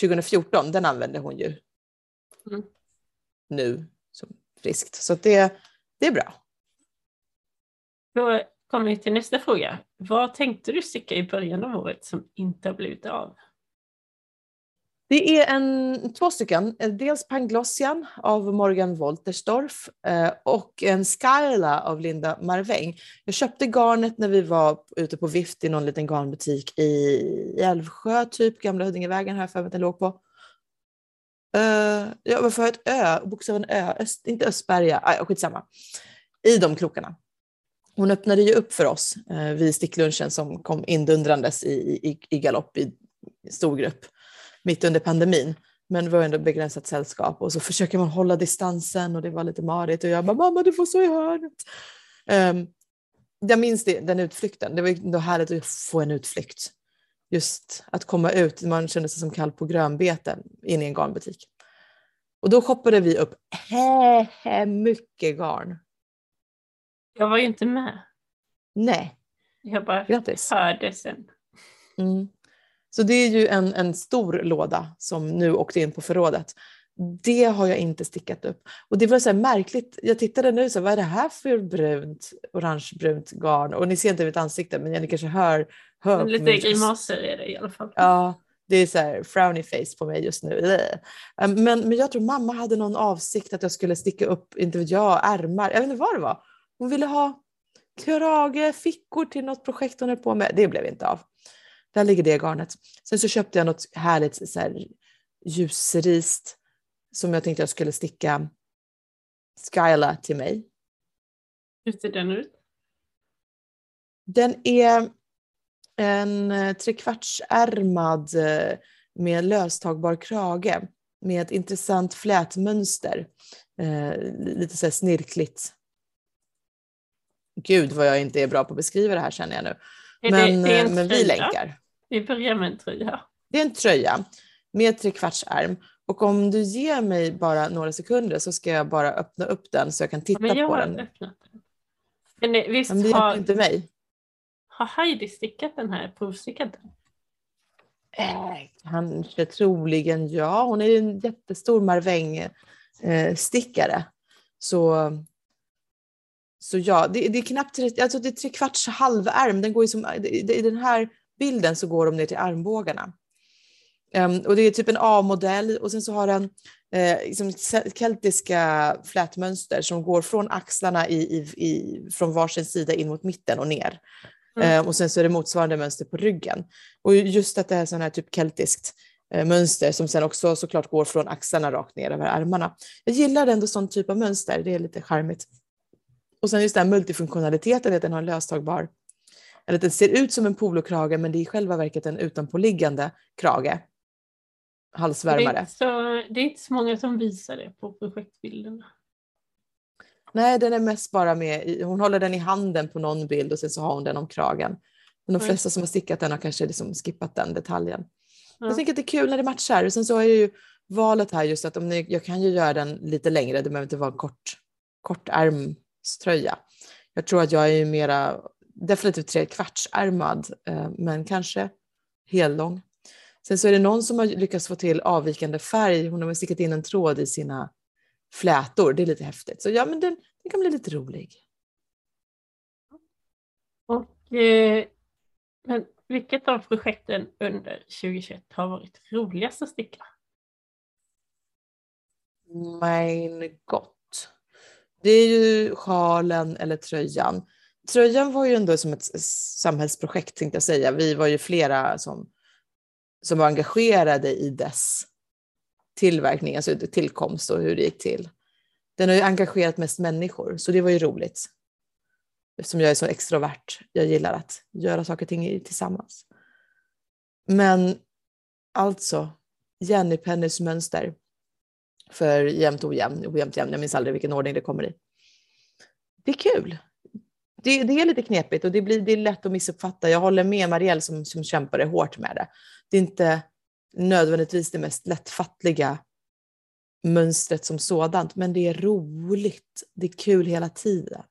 2014, den använder hon ju mm. nu som friskt. Så det, det är bra. Då kommer vi till nästa fråga. Vad tänkte du sticka i början av året som inte har blivit av? Det är en, två stycken, eh, dels Panglossian av Morgan Wolterstorff eh, och en Skyla av Linda Marväng. Jag köpte garnet när vi var ute på vift i någon liten garnbutik i Älvsjö, typ Gamla Huddingevägen här för att den låg på. Uh, ja, varför ett ö? Bokstaven ö, Öst, inte Östberga, ah, skitsamma. I de krokarna. Hon öppnade ju upp för oss uh, vid sticklunchen som kom indundrandes i, i, i galopp i stor grupp mitt under pandemin. Men det var ändå begränsat sällskap och så försöker man hålla distansen och det var lite marigt och jag bara mamma du får stå i hörnet. Um, jag minns det, den utflykten, det var ändå härligt att få en utflykt. Just att komma ut, man kände sig som kall på grönbete in i en garnbutik. Och då shoppade vi upp he, he, mycket garn. Jag var ju inte med. Nej. Jag bara Grattis. hörde sen. Mm. Så det är ju en, en stor låda som nu åkte in på förrådet. Det har jag inte stickat upp. Och det var så märkligt. Jag tittade nu, så vad är det här för brunt, orangebrunt garn? Och ni ser inte mitt ansikte, men ni kanske hör. hör Lite grimaser är det i alla fall. Ja, det är så här frowny face på mig just nu. Men, men jag tror mamma hade någon avsikt att jag skulle sticka upp, inte vet jag, ärmar. Jag vet inte vad det var. Hon ville ha krage, fickor till något projekt hon höll på med. Det blev inte av. Där ligger det garnet. Sen så köpte jag något härligt så här, ljusrist som jag tänkte jag skulle sticka Skyla till mig. Hur ser den ut? Den är en eh, trekvartsärmad eh, med löstagbar krage med ett intressant flätmönster. Eh, lite så snirkligt. Gud vad jag inte är bra på att beskriva det här känner jag nu. Men, det, det men vi länkar. Vi börjar med en tröja. Det är en tröja med trekvartsärm. Och om du ger mig bara några sekunder så ska jag bara öppna upp den så jag kan titta ja, på den. Öppnat den. Men visst men det har inte mig. Har Heidi stickat den här, provstickat den? Eh, kanske, troligen ja. Hon är ju en jättestor marvängstickare. Eh, så, så ja, det, det är knappt alltså det är tre kvarts halvärm. Den går ju som, i den här bilden så går de ner till armbågarna. Um, och det är typ en A-modell och sen så har den eh, liksom keltiska flätmönster som går från axlarna i, i, i, från varsin sida in mot mitten och ner. Mm. Um, och sen så är det motsvarande mönster på ryggen. Och just att det är sån här typ keltiskt eh, mönster som sen också såklart går från axlarna rakt ner över armarna. Jag gillar ändå sån typ av mönster, det är lite charmigt. Och sen just den här multifunktionaliteten, att den har en löstagbar eller att den ser ut som en polokrage men det är i själva verket en utanpåliggande krage. Halsvärmare. Det är, så, det är inte så många som visar det på projektbilderna. Nej, den är mest bara med, hon håller den i handen på någon bild och sen så har hon den om kragen. Men de flesta som har stickat den har kanske liksom skippat den detaljen. Ja. Jag tänker att det är kul när det matchar. Och sen så är ju valet här just att om ni, jag kan ju göra den lite längre, det behöver inte vara en kort, kort ärmströja. Jag tror att jag är mera definitivt trekvartsärmad, eh, men kanske hellång. Sen så är det någon som har lyckats få till avvikande färg. Hon har stickat in en tråd i sina flätor. Det är lite häftigt. Så ja, men den, den kan bli lite rolig. Och, eh, men vilket av projekten under 2021 har varit roligast att sticka? Mein Gott. Det är ju sjalen eller tröjan tröjan var ju ändå som ett samhällsprojekt tänkte jag säga. Vi var ju flera som, som var engagerade i dess tillverkning, alltså tillkomst och hur det gick till. Den har ju engagerat mest människor, så det var ju roligt. Eftersom jag är så extrovert, jag gillar att göra saker och ting tillsammans. Men alltså, Jenny Pennys mönster för jämnt ojämn, ojämnt jämn, jag minns aldrig vilken ordning det kommer i. Det är kul det, det, är lite knepigt och det, blir, det är lätt att missuppfatta. Jag håller med Marielle som, som kämpade hårt med det. Det är inte nödvändigtvis det mest lättfattliga mönstret som sådant, men det är roligt. Det är kul hela tiden.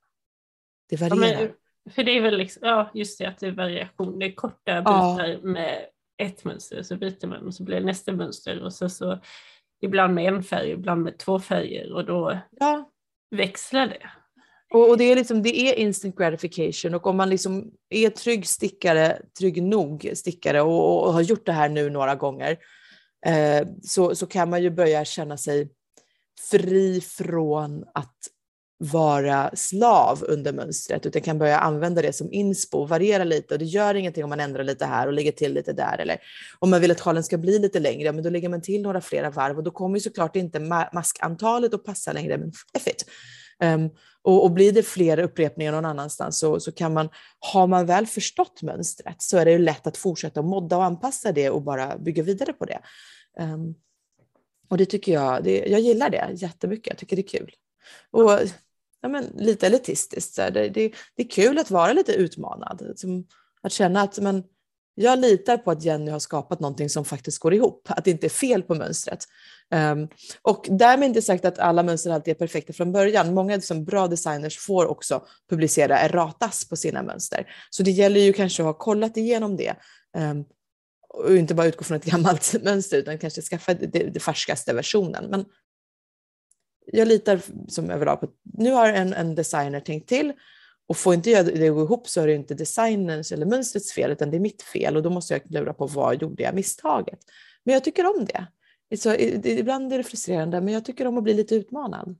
Det varierar. Ja, men, för det är väl liksom, ja, just det att det är variation. Det är korta bitar ja. med ett mönster, så byter man och så blir det nästa mönster och så, så ibland med en färg, ibland med två färger och då ja. växlar det. Och, och, det, är liksom, det är instant gratification. Och om man liksom är trygg stickare, trygg nog stickare och, och och har gjort det här nu några gånger eh, så, så kan man ju börja känna sig fri från att vara slav under mönstret. Utan kan börja använda det som inspo, och variera lite. Och det gör ingenting om man ändrar lite här och lägger till lite där. Eller om man vill att sjalen ska bli lite längre, men då lägger man till några flera varv. Och då kommer ju såklart inte maskantalet att passa längre, men effigt. Um, Ehm, och, och, blir det fler upprepningar någon annanstans så, så kan man, har man väl förstått mönstret så är det ju lätt att fortsätta modda och anpassa det och bara bygga vidare på det. Um, och det tycker jag, det, jag gillar det jättemycket, jag tycker det är kul. Och ja, men, lite elitistiskt, så det, det, det, är kul att vara lite utmanad. Att känna att men, jag litar på att Jenny har skapat någonting som faktiskt går ihop, att det inte är fel på mönstret. Um, och därmed inte sagt att alla mönster alltid är perfekta från början. Många liksom, bra designers får också publicera erratas på sina mönster. Så det gäller ju kanske att ha kollat igenom det. Um, och inte bara utgå från ett <laughs> gammalt mönster utan kanske skaffa den färskaste versionen. Men jag litar som överlag på att nu har en, en designer tänkt till och får inte jag det att gå ihop så är det inte designens eller mönstrets fel utan det är mitt fel och då måste jag klura på vad gjorde jag misstaget. Men jag tycker om det. Så, ibland är det frustrerande men jag tycker om att bli lite utmanad.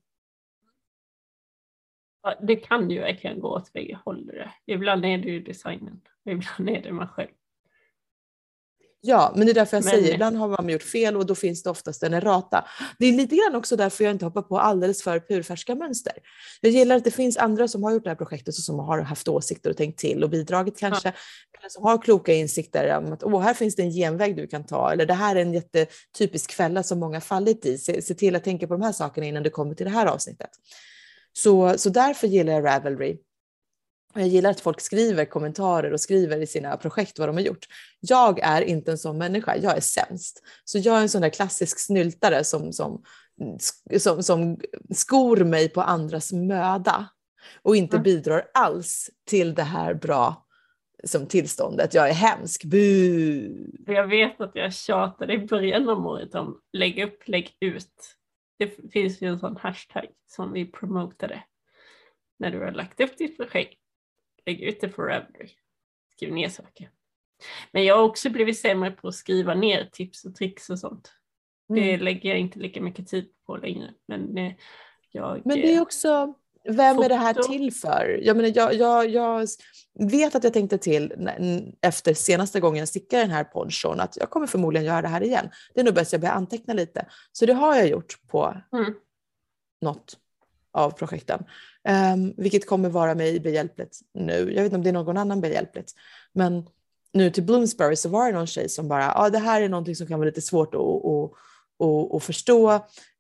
Det kan ju verkligen gå åt bägge håll. Ibland är det ju designen, ibland är det man själv. Ja, men det är därför jag men... säger, ibland har man gjort fel och då finns det oftast en errata. Det är lite grann också därför jag inte hoppar på alldeles för purfärska mönster. Jag gillar att det finns andra som har gjort det här projektet och som har haft åsikter och tänkt till och bidragit kanske, ja. eller som har kloka insikter om att Åh, här finns det en genväg du kan ta, eller det här är en jättetypisk fälla som många fallit i. Se, se till att tänka på de här sakerna innan du kommer till det här avsnittet. Så, så därför gillar jag Ravelry. Jag gillar att folk skriver kommentarer och skriver i sina projekt vad de har gjort. Jag är inte en sån människa, jag är sämst. Så jag är en sån där klassisk snyltare som, som, som, som skor mig på andras möda och inte mm. bidrar alls till det här bra som tillståndet. Jag är hemsk, bu! Jag vet att jag tjatade i början av året om lägg upp, lägg ut. Det finns ju en sån hashtag som vi promotade när du har lagt upp ditt projekt lägg ut det forever. Skriv ner saker. Men jag har också blivit sämre på att skriva ner tips och tricks och sånt. Mm. Det lägger jag inte lika mycket tid på längre. Men, eh, jag, men det är också, vem foto. är det här till för? Jag, menar, jag, jag, jag vet att jag tänkte till efter senaste gången jag stickade den här ponchon att jag kommer förmodligen göra det här igen. Det är nog bäst jag börjar anteckna lite. Så det har jag gjort på mm. något av projekten. Um, vilket kommer vara mig behjälpligt nu. Jag vet inte om det är någon annan behjälpligt. Men nu till Bloomsbury så var det någon tjej som bara, ja ah, det här är någonting som kan vara lite svårt att, att, att, att förstå.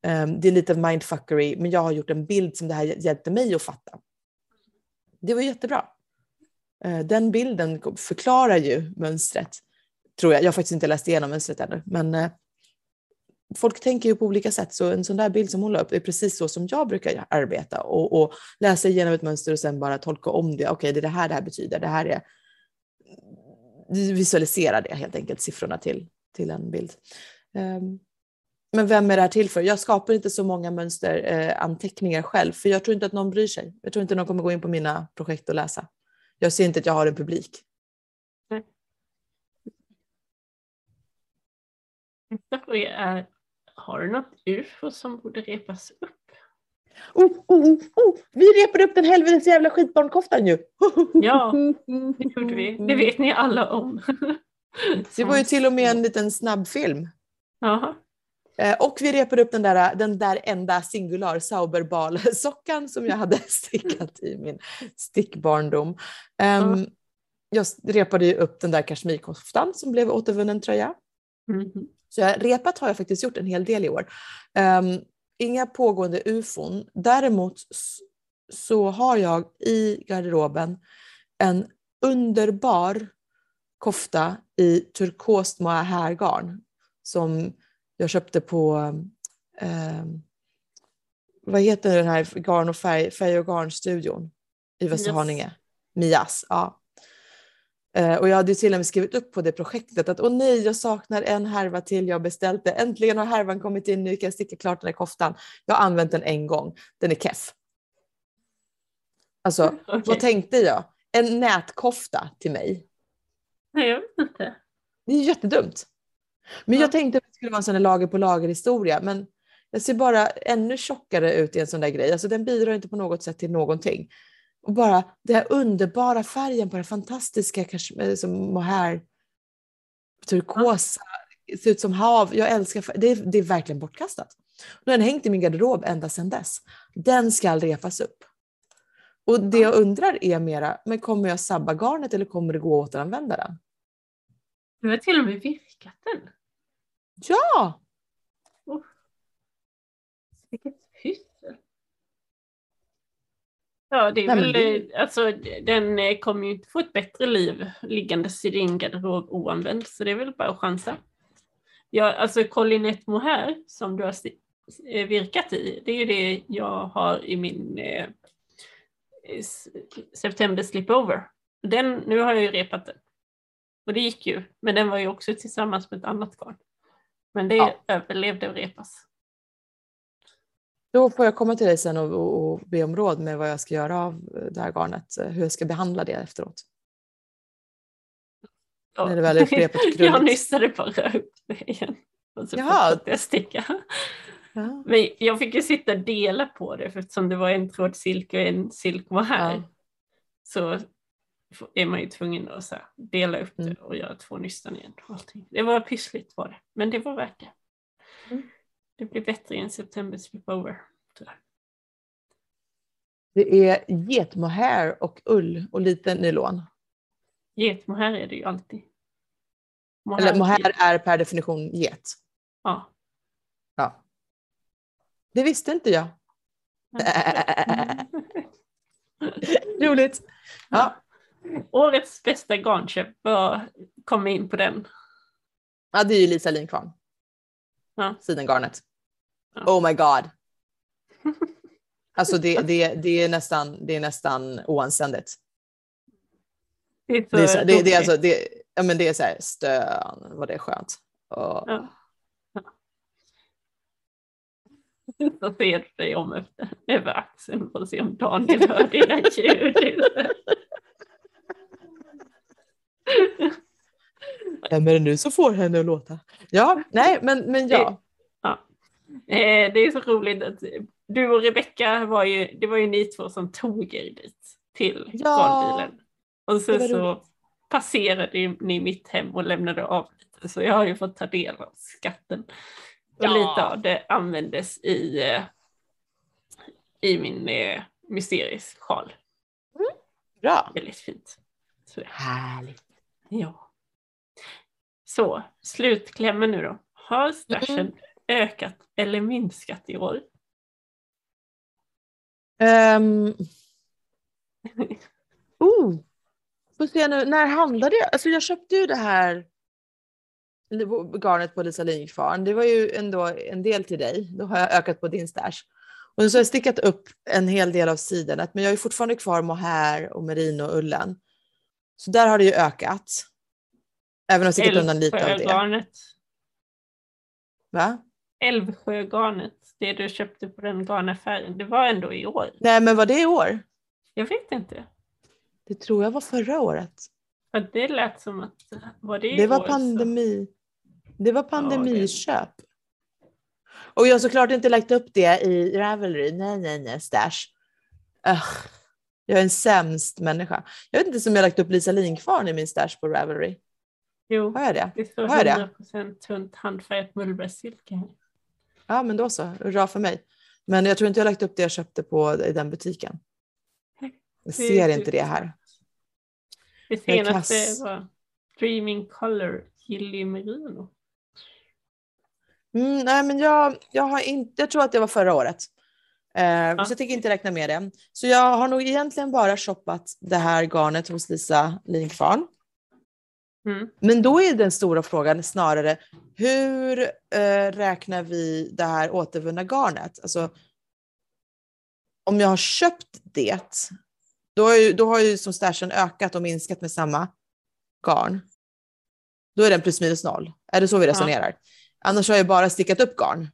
Um, det är lite mindfuckery, men jag har gjort en bild som det här hjälpte mig att fatta. Det var jättebra. Uh, den bilden förklarar ju mönstret, tror jag. Jag har faktiskt inte läst igenom mönstret ännu, men uh, folk tänker ju på olika sätt, så en sån där bild som hon la upp är precis så som jag brukar arbeta och, och läsa igenom ett mönster och sen bara tolka om det. Okej, okay, det är det här det här betyder. Det här är visualisera det helt enkelt, siffrorna till, till en bild. Um, men vem är det här till för? Jag skapar inte så många mönsteranteckningar eh, själv, för jag tror inte att någon bryr sig. Jag tror inte någon kommer gå in på mina projekt och läsa. Jag ser inte att jag har en publik. Nästa <laughs> fråga är, har du något ufo som borde repas upp? Oh, oh, oh, oh. Vi repade upp den helvetes jävla skitbarnkoftan ju! <laughs> Ja, <laughs> det gjorde vi. Det vet ni alla om. Det var ju till och med en liten snabbfilm. Aha. Eh, och vi repade upp den där, den där enda singular Sauberbal-sockan som jag hade <laughs> stickat i min stickbarndom. Um, ja. Jag repade ju upp den där kashmirkoftan som blev återvunnen tröja. Mm. Så jag, repat har jag faktiskt gjort en hel del i år. Um, inga pågående ufon. Däremot så har jag i garderoben en underbar kofta i turkost härgarn som jag köpte på eh, vad heter den här garn och färg, färg och garnstudion i Västerhaninge? Mias. Mias, ja. Eh, och jag hade till och med skrivit upp på det projektet att åh nej, jag saknar en härva till jag beställt det. Äntligen har härvan kommit in, nu kan jag sticka klart den här koftan. Jag har använt den en gång, den är keff. Alltså, <laughs> Okej. vad tänkte jag? En nätkofta till mig. Nej, jag vet inte. Det är jättedumt. Men Ja. jag tänkte att det skulle vara en sån här lager på lager historia, men jag ser bara ännu tjockare ut i en sån där grej. Alltså den bidrar inte på något sätt till någonting. Och bara den här underbara färgen på det fantastiska eh, som mohair, turkosa, ser ut som hav. Jag älskar färg. det. Är, det är verkligen bortkastat. Den har hängt i min garderob ända sedan dess. Den ska repas upp. Och det jag undrar är mera, men kommer jag sabba garnet eller kommer det gå att återanvända den? Du har till och med virkat den. Ja! Vilket Ja, det är väl, det- eh, alltså den eh, kommer ju inte få ett bättre liv liggandes i din garderob oanvänd, så det är väl bara att chansa. Ja, alltså Collinette Mohair som du har eh, virkat i, det är ju det jag har i min eh, September Slipover. Den, nu har jag ju repat den. Och det gick ju, men den var ju också tillsammans med ett annat garn. Men det Ja. överlevde att repas. Då får jag komma till dig sen och, och, och be om råd med vad jag ska göra av eh, det här garnet, eh, hur jag ska behandla det efteråt. Ja. När det väl är repat och <laughs> jag nystade bara upp det igen. Och så Jaha. fortsatte jag sticka. Ja. Men jag fick ju sitta och dela på det för eftersom det var en tråd silke och en silk var här. Ja. Så är man ju tvungen att så dela upp det Mm. och göra två nystan igen. Allting. Det var pyssligt var det, men det var värt det. Det blir bättre i en September tyvärr. Det är getmohair och ull och lite nylon. Getmohair är det ju alltid. Eller mohair är per definition get. Ja. Ja. Det visste inte jag. <laughs> Roligt. Ja. Årets bästa garnköp, vad kom in på den? ja, det är ju Lisa Linkvarn. Ja. Sidengarnet. Ja. Oh my god. <laughs> Alltså det, det, det, är nästan, det är nästan oanständigt. Det är, så Det är, så, det, det är alltså, det, ja, men det är så här, stön, vad det är skönt. Ja. Ja. <laughs> Så ser du dig om efter, över axeln för att se om Daniel hör dina ljud. Vem är det nu som får henne att låta? Ja, nej, men, men ja. Eh, Det är så roligt att du och Rebecka var ju, det var ju ni två som tog er dit till Ja, garnbilen. Och det så, passerade ni mitt hem och lämnade av lite, så jag har ju fått ta del av skatten. Och Ja. lite av det användes i, eh, i min eh, mysteriesjal. Bra. Väldigt fint. Så, Härligt. ja. Så slutklämmen nu då. Har stashen Mm. ökat eller minskat i år? Um, <laughs> oh, får se nu, när handlade jag? Alltså jag köpte ju det här garnet på Lisa Linkvarn. Det var ju ändå en del till dig. Då har jag ökat på din stash. Och så har jag stickat upp en hel del av sidenet, men jag ju fortfarande kvar mohair och merino-ullen. Så där har det ju ökat. Även om jag stickat undan lite av det. Va? Älvsjögarnet, det du köpte på den garnaffären, det var ändå i år. Nej, men var det i år? Jag vet inte. Det tror jag var förra året. För det lät som att, var det i Det var år, pandemi. Det var pandemiköp. Och jag har såklart inte lagt upp det i Ravelry. Nej, nej, nej, stash. Ugh. Jag är en sämst människa. Jag vet inte som jag lagt upp Lisa Linkvarn i min stash på Ravelry. Jo, Har jag det? det står Har jag det? 100% tunt handfärgat mullbärssilke. här. Ja, men då så. Hurra för mig. Men jag tror inte jag lagt upp det jag köpte på i den butiken. Jag Det ser är inte det här. Det senaste kass. var Dreaming Color Gilly Merino. Mm, nej, men jag, jag, har inte, jag tror att det var förra året. Eh, Så jag tänker inte räkna med det. Så jag har nog egentligen bara shoppat det här garnet hos Lisa Linkvarn. Mm. Men då är den stora frågan snarare hur eh, räknar vi det här återvunna garnet? Alltså, om jag har köpt det, då har ju, då har ju som stashen ökat och minskat med samma garn. Då är den plus minus noll. Är det så vi resonerar? Annars har jag bara stickat upp garn.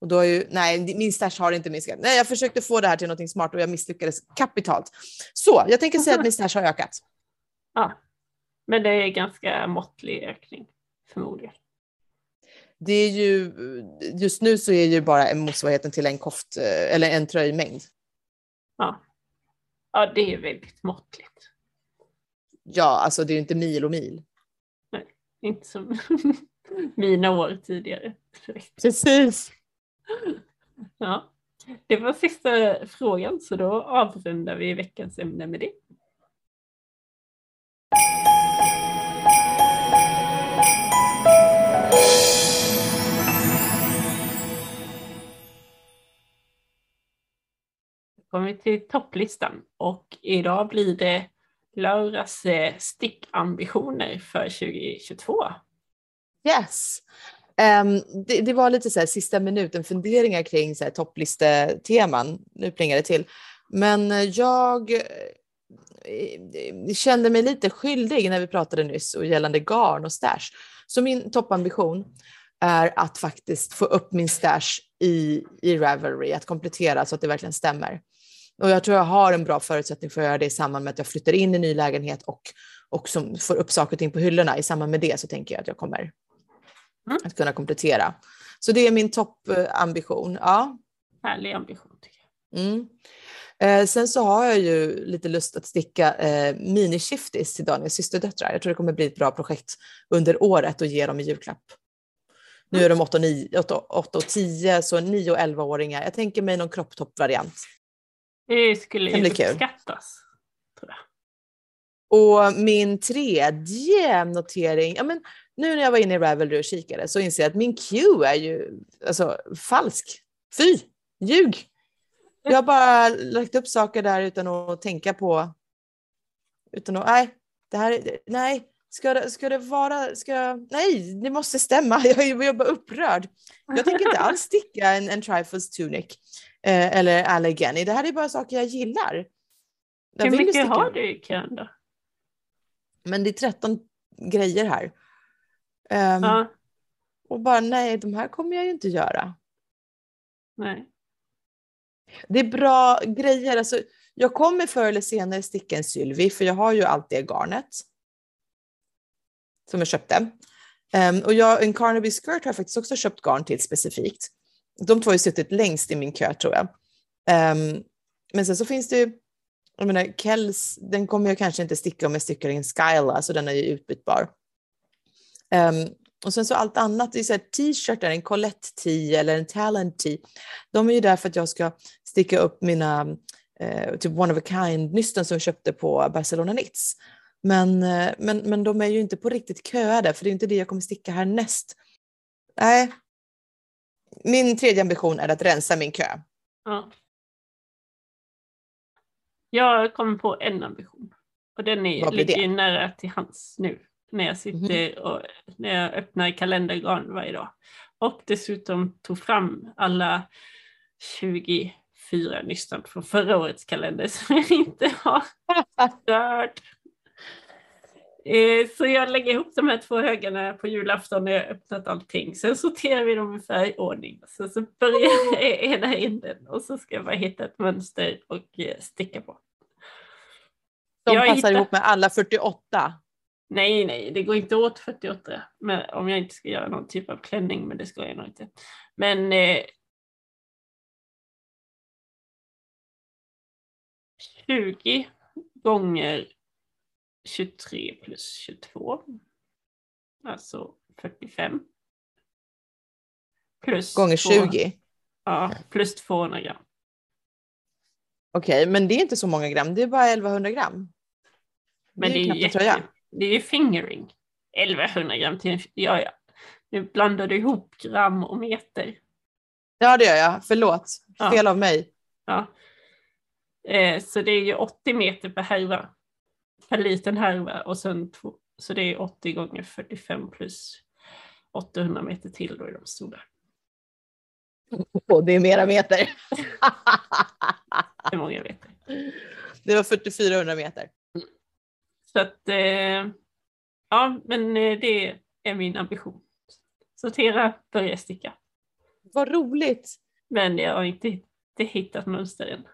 Och då är ju, nej, min stash har inte minskat. Nej, jag försökte få det här till något smart och jag misslyckades kapitalt. Så jag tänker säga att <laughs> min stash har ökat. Ja, men det är ganska måttlig ökning förmodligen. Det är ju, just nu så är ju bara motsvarigheten till en koft eh, eller en tröjmängd. Ja. ja, det är väldigt måttligt. Ja, alltså det är ju inte mil och mil. Nej, inte som <laughs> mina år tidigare. Precis. Ja, det var sista frågan så då avrundar vi veckans ämne med det. Kommer vi till topplistan och idag blir det Lauras eh, stickambitioner för 2022. Yes. Um, det, det, var lite så här sista minuten funderingar kring så här topplisteteman. Nu plingar det till. Men eh, jag eh, kände mig lite skyldig när vi pratade nyss och gällande garn och stash. Så min toppambition är att faktiskt få upp min stash i, i Ravelry, att komplettera så att det verkligen stämmer. Och jag tror jag har en bra förutsättning för att göra det i samband med att jag flyttar in i ny lägenhet och, och som får upp saker och ting på hyllorna. I samband med det så tänker jag att jag kommer mm. att kunna komplettera. Så det är min toppambition. Ja. Härlig ambition tycker jag. Mm. Eh, sen så har jag ju lite lust att sticka eh, mini-shifties till Daniels systerdöttrar. Jag tror det kommer bli ett bra projekt under året och ge dem i julklapp. Nu är de 8 och, 9, 8, 8 och 10, så 9 och 11-åringar. Jag tänker mig någon kropptopp-variant. Det skulle ju uppskattas. Tror jag. Och min tredje notering, ja, men nu när jag var inne i Ravelry och kikade så inser jag att min Q är ju alltså, falsk. Fy, ljug. Jag har bara lagt upp saker där utan att tänka på, utan att, nej, det här, nej, ska det, ska det vara, ska, nej, det måste stämma, <laughs> jag är bara upprörd. Jag tänker inte alls sticka en, en trifles tunic eh, eller Allegheny. Det här är bara saker jag gillar. Jag Hur mycket har du i kön då? Men det är 13 grejer här. Um, ja. Och bara nej, de här kommer jag ju inte göra. Nej. Det är bra grejer. Alltså, jag kommer förr eller senare sticka en Sylvie, för jag har ju allt det garnet. Som jag köpte. Um, och jag, en Carnaby skirt har jag faktiskt också köpt garn till specifikt. De två har ju suttit längst i min kö tror jag. Um, men sen så finns det ju, jag menar Kells, den kommer jag kanske inte sticka om jag stickar in Skyla, så den är ju utbytbar. Um, och sen så allt annat, det är så t-shirtar, en Colette tee eller en Talent tee. De är ju där för att jag ska sticka upp mina eh, typ one of a kind-nystan som jag köpte på Barcelona Knits. Men, eh, men, men de är ju inte på riktigt köade, för det är inte det jag kommer sticka härnäst. Nej, min tredje ambition är att rensa min kö. Ja. Jag kommer på en ambition och den är, ligger nära till hands nu när jag sitter mm. och när jag öppnar kalendergarn varje dag. Och dessutom tog fram alla 24 nystan från förra årets kalender som jag inte har <laughs> rört. Eh, så jag lägger ihop de här två högarna på julafton när jag öppnat allting. Sen sorterar vi dem i färgordning. Så, så börjar jag <laughs> ena änden och så ska jag bara hitta ett mönster och eh, sticka på. De jag passar hittar... ihop med alla 48? Nej, nej, det går inte åt 48 men, om jag inte ska göra någon typ av klänning, men det ska jag nog inte. Men eh, 20 gånger 23 plus 22. Alltså 45. Plus Gånger 20? Ja, plus 200 gram. Okej, okay, men det är inte så många gram. Det är bara 1100 gram. Men det är, det är ju jätte... Det är ju fingering. 1100 gram till en... Ja, ja. Nu blandar du ihop gram och meter. Ja, det gör jag. Förlåt. Fel ja. av mig. Ja. Eh, så det är ju 80 meter per härva per liten härva och sen två, så det är 80 gånger 45 plus 800 meter till då är de stora. Och det är mera meter. det är många meter. Det var 4400 meter. Så att, eh, ja men eh, det är min ambition. Sortera, börja sticka. vad roligt! Men jag har inte, inte hittat mönster än.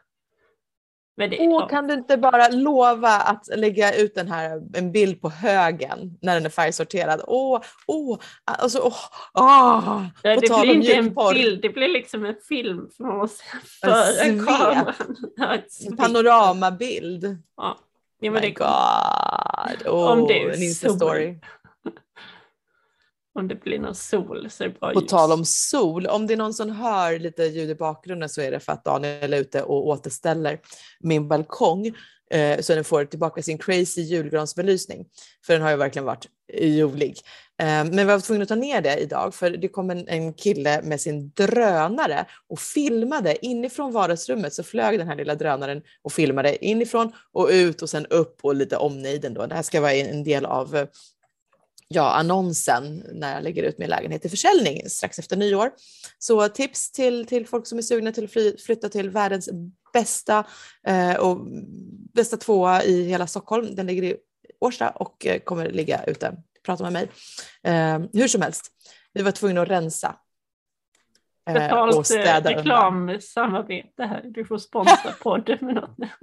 Men det, Åh, ja. kan du inte bara lova att lägga ut den här, en bild på högen när den är färgsorterad? Åh, åh, alltså, åh, åh. På det blir inte en bild, det blir liksom en film för man måste <laughs> kameran. <laughs> Ja, En panoramabild. Ja. Ja, Oh men my det god. Åh, Om det är en. Insta-story. <laughs> om det blir någon sol så är det bra På ljus. tal om sol, om det är någon som hör lite ljud i bakgrunden så är det för att Daniel är ute och återställer min balkong eh, så den får tillbaka sin crazy julgransbelysning. För den har ju verkligen varit jolig. Eh, men vi var tvungna att ta ner det idag för det kom en, en kille med sin drönare och filmade inifrån vardagsrummet så flög den här lilla drönaren och filmade inifrån och ut och sen upp och lite omnejden då. Det här ska vara en del av eh, ja, annonsen när jag lägger ut min lägenhet till försäljning strax efter nyår. Så tips till, till folk som är sugna till att fly, flytta till världens bästa eh, och bästa tvåa i hela Stockholm. Den ligger i Årsta och eh, kommer ligga ute. Prata med mig. Eh, hur som helst, vi var tvungna att rensa. eh, och Betalt städa eh, reklamsamarbete här. Du får sponsra podden med något nu. <laughs>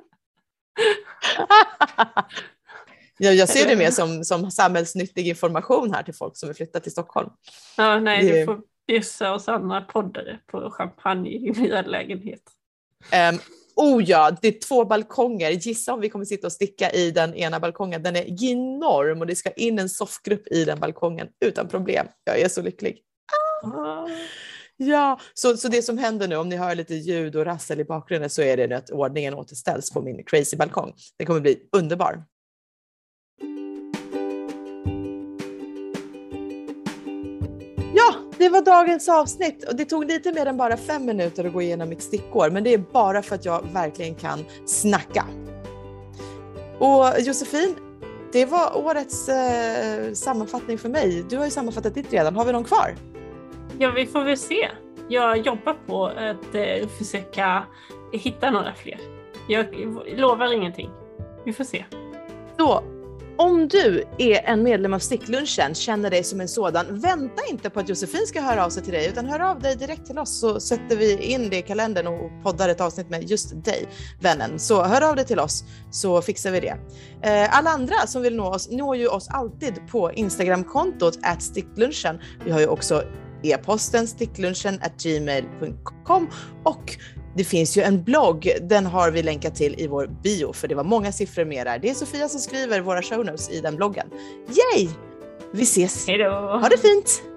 <laughs> jag, jag ser det mer <laughs> som, som samhällsnyttig information här till folk som vill flytta till Stockholm. Ja, nej, Det- du får bjussa oss andra poddare på champagne i din nya lägenhet. Um, oh ja, det är två balkonger. Gissa om vi kommer sitta och sticka i den ena balkongen. Den är enorm och det ska in en soffgrupp i den balkongen utan problem. Jag är så lycklig. Ah. Ja, så, så det som händer nu, om ni hör lite ljud och rassel i bakgrunden så är det att ordningen återställs på min crazy balkong. Det kommer bli underbar. Det var dagens avsnitt och det tog lite mer än bara fem minuter att gå igenom mitt stickår, men det är bara för att jag verkligen kan snacka. Och Josefin, det var årets eh, sammanfattning för mig. Du har ju sammanfattat ditt redan. Har vi någon kvar? Ja, vi får väl se. Jag jobbar på att eh, försöka hitta några fler. Jag lovar ingenting. Vi får se. Så om du är en medlem av Sticklunchen, känner dig som en sådan, vänta inte på att Josefin ska höra av sig till dig, utan hör av dig direkt till oss så sätter vi in det i kalendern och poddar ett avsnitt med just dig, vännen. Så hör av dig till oss så fixar vi det. Eh, alla andra som vill nå oss når ju oss alltid på Instagramkontot at sticklunchen. Vi har ju också e-posten sticklunchen at gmail.com och det finns ju en blogg, den har vi länkat till i vår bio för det var många siffror med där. Det är Sofia som skriver våra show notes i den bloggen. Yay! Vi ses! Hej då! Ha det fint!